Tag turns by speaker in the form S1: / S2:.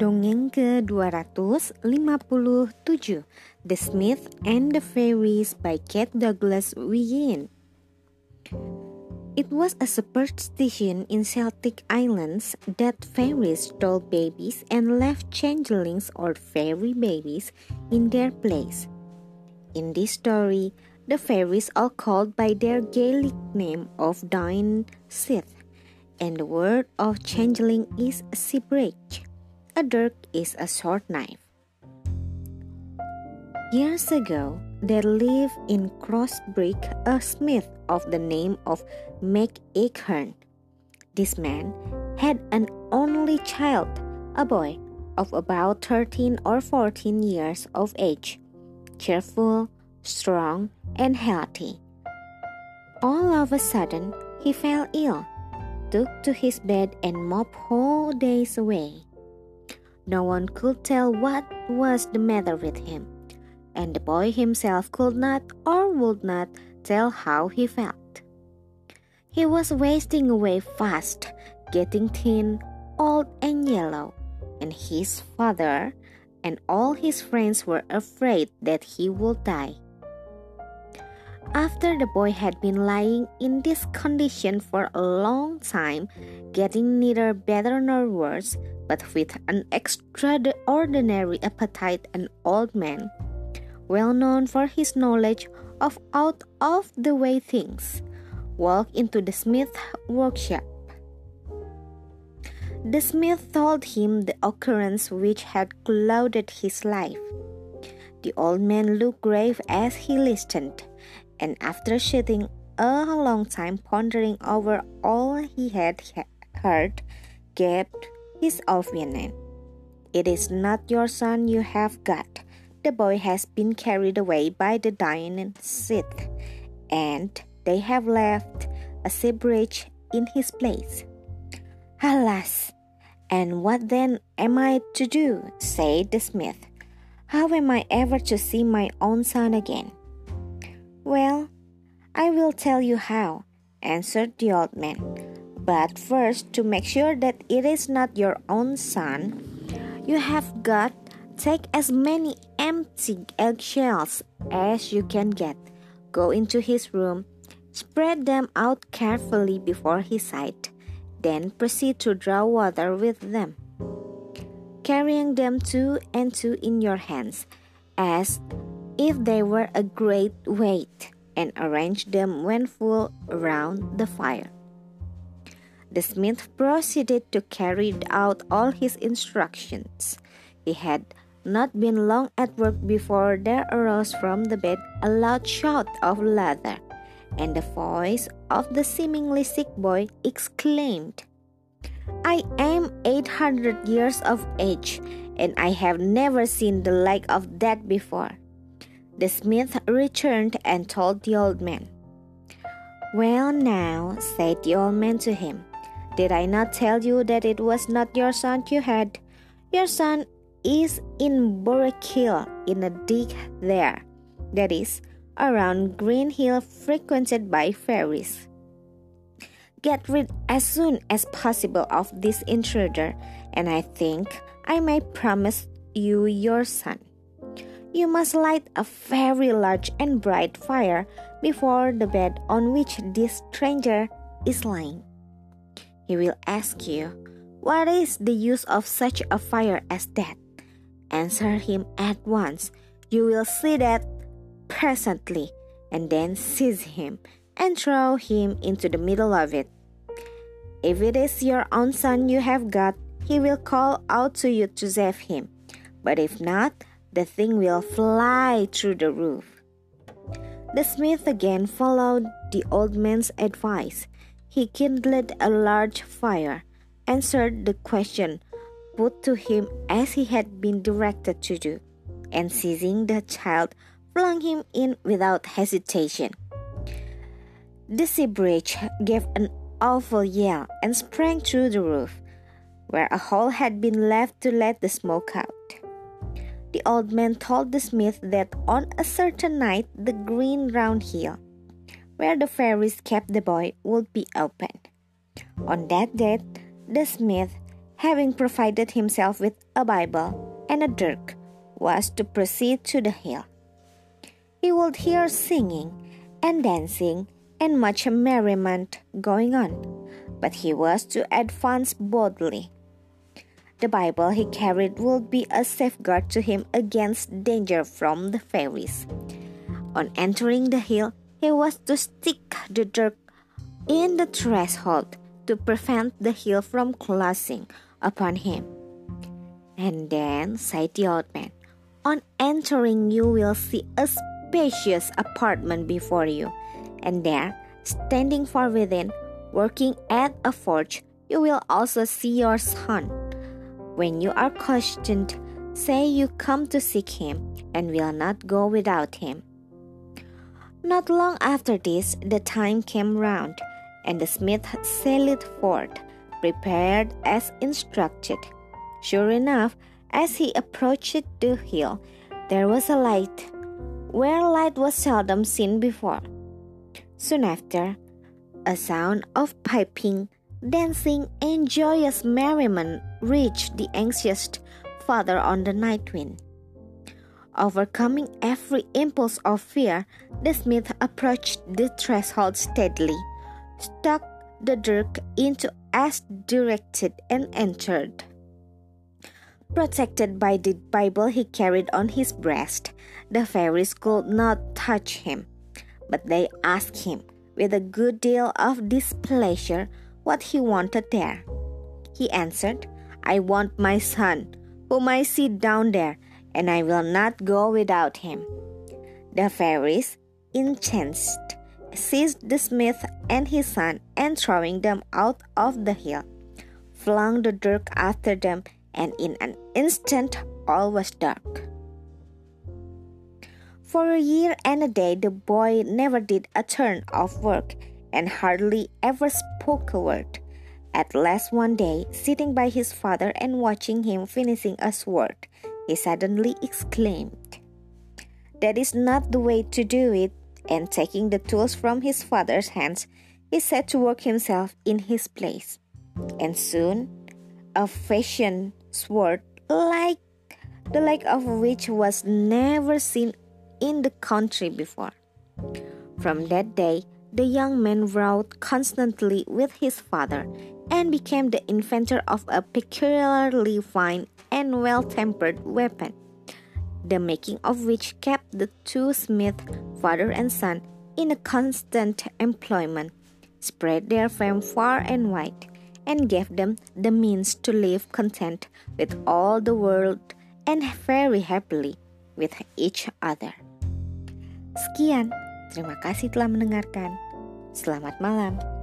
S1: Dongeng ke-257 The Smith and the Fairies by Kate Douglas Wiggin It was a superstition in Celtic islands that fairies stole babies and left changelings or fairy babies in their place. In this story, the fairies are called by their Gaelic name of Daoine Sith, and the word of changeling is Sibhreach. A dirk is a short knife. Years ago, there lived in Crossbridge a smith of the name of MacEachern. This man had an only child, a boy of about 13 or 14 years of age, cheerful, strong, and healthy. All of a sudden, he fell ill, took to his bed, and moped whole days away. No one could tell what was the matter with him, and the boy himself could not or would not tell how he felt. He was wasting away fast, getting thin, old, and yellow, and his father and all his friends were afraid that he would die. After the boy had been lying in this condition for a long time, getting neither better nor worse, but with an extraordinary appetite, an old man, well known for his knowledge of out of the way things, walked into the smith workshop. The smith told him the occurrence which had clouded his life. The old man looked grave as he listened, and after sitting a long time pondering over all he had heard, gaped his opinion. It is not your son you have got. The boy has been carried away by the Daoine Sith, and they have left a Sibhreach in his place. Alas! And what then am I to do? said the smith. How am I ever to see my own son again? Well, I will tell you how, answered the old man. But first, to make sure that it is not your own son, you have got take as many empty eggshells as you can get. Go into his room, spread them out carefully before his sight, then proceed to draw water with them, carrying them two and two in your hands, as if they were a great weight, and arrange them when full around the fire. The smith proceeded to carry out all his instructions. He had not been long at work before there arose from the bed a loud shout of laughter, and the voice of the seemingly sick boy exclaimed, I am 800 years of age, and I have never seen the like of that before. The smith returned and told the old man. Well, now, said the old man to him, did I not tell you that it was not your son you had? Your son is in Borrick in a dig there, that is, around Green Hill frequented by fairies. Get rid as soon as possible of this intruder, and I think I may promise you your son. You must light a very large and bright fire before the bed on which this stranger is lying. He will ask you, What is the use of such a fire as that? Answer him at once. You will see that presently, and then seize him and throw him into the middle of it. If it is your own son you have got, he will call out to you to save him. But if not, the thing will fly through the roof. The smith again followed the old man's advice. He kindled a large fire, answered the question put to him as he had been directed to do, and seizing the child, flung him in without hesitation. The Sibhreach gave an awful yell and sprang through the roof, where a hole had been left to let the smoke out. The old man told the smith that on a certain night the green round hill where the fairies kept the boy would be open. On that day, the smith having provided himself with a Bible and a dirk, was to proceed to the hill. He would hear singing and dancing and much merriment going on, but he was to advance boldly. The Bible he carried would be a safeguard to him against danger from the fairies. On entering the hill, he was to stick the dirk in the threshold to prevent the hill from closing upon him. And then, said the old man, on entering, you will see a spacious apartment before you, and there, standing far within, working at a forge, you will also see your son. When you are questioned, say you come to seek him, and will not go without him. Not long after this, the time came round, and the smith sallied forth, prepared as instructed. Sure enough, as he approached the hill, there was a light, where light was seldom seen before. Soon after, a sound of piping, dancing, and joyous merriment reached the anxious father on the night wind. Overcoming every impulse of fear, the smith approached the threshold steadily, stuck the dirk into as directed, and entered. Protected by the Bible he carried on his breast, the fairies could not touch him, but they asked him, with a good deal of displeasure, what he wanted there. He answered, I want my son, whom I see down there and I will not go without him. The fairies, incensed, seized the smith and his son and throwing them out of the hill, flung the dirk after them, and in an instant all was dark. For a year and a day, the boy never did a turn of work and hardly ever spoke a word. At last, one day, sitting by his father and watching him finishing a sword, he suddenly exclaimed, That is not the way to do it. And taking the tools from his father's hands, he set to work himself in his place. And soon, a fashioned sword like the like of which was never seen in the country before. From that day, the young man wrought constantly with his father and became the inventor of a peculiarly fine and well tempered weapon, the making of which kept the two Smiths, father and son, in a constant employment, spread their fame far and wide, and gave them the means to live content with all the world and very happily with each other. Sekian, terima kasih telah mendengarkan. Selamat malam.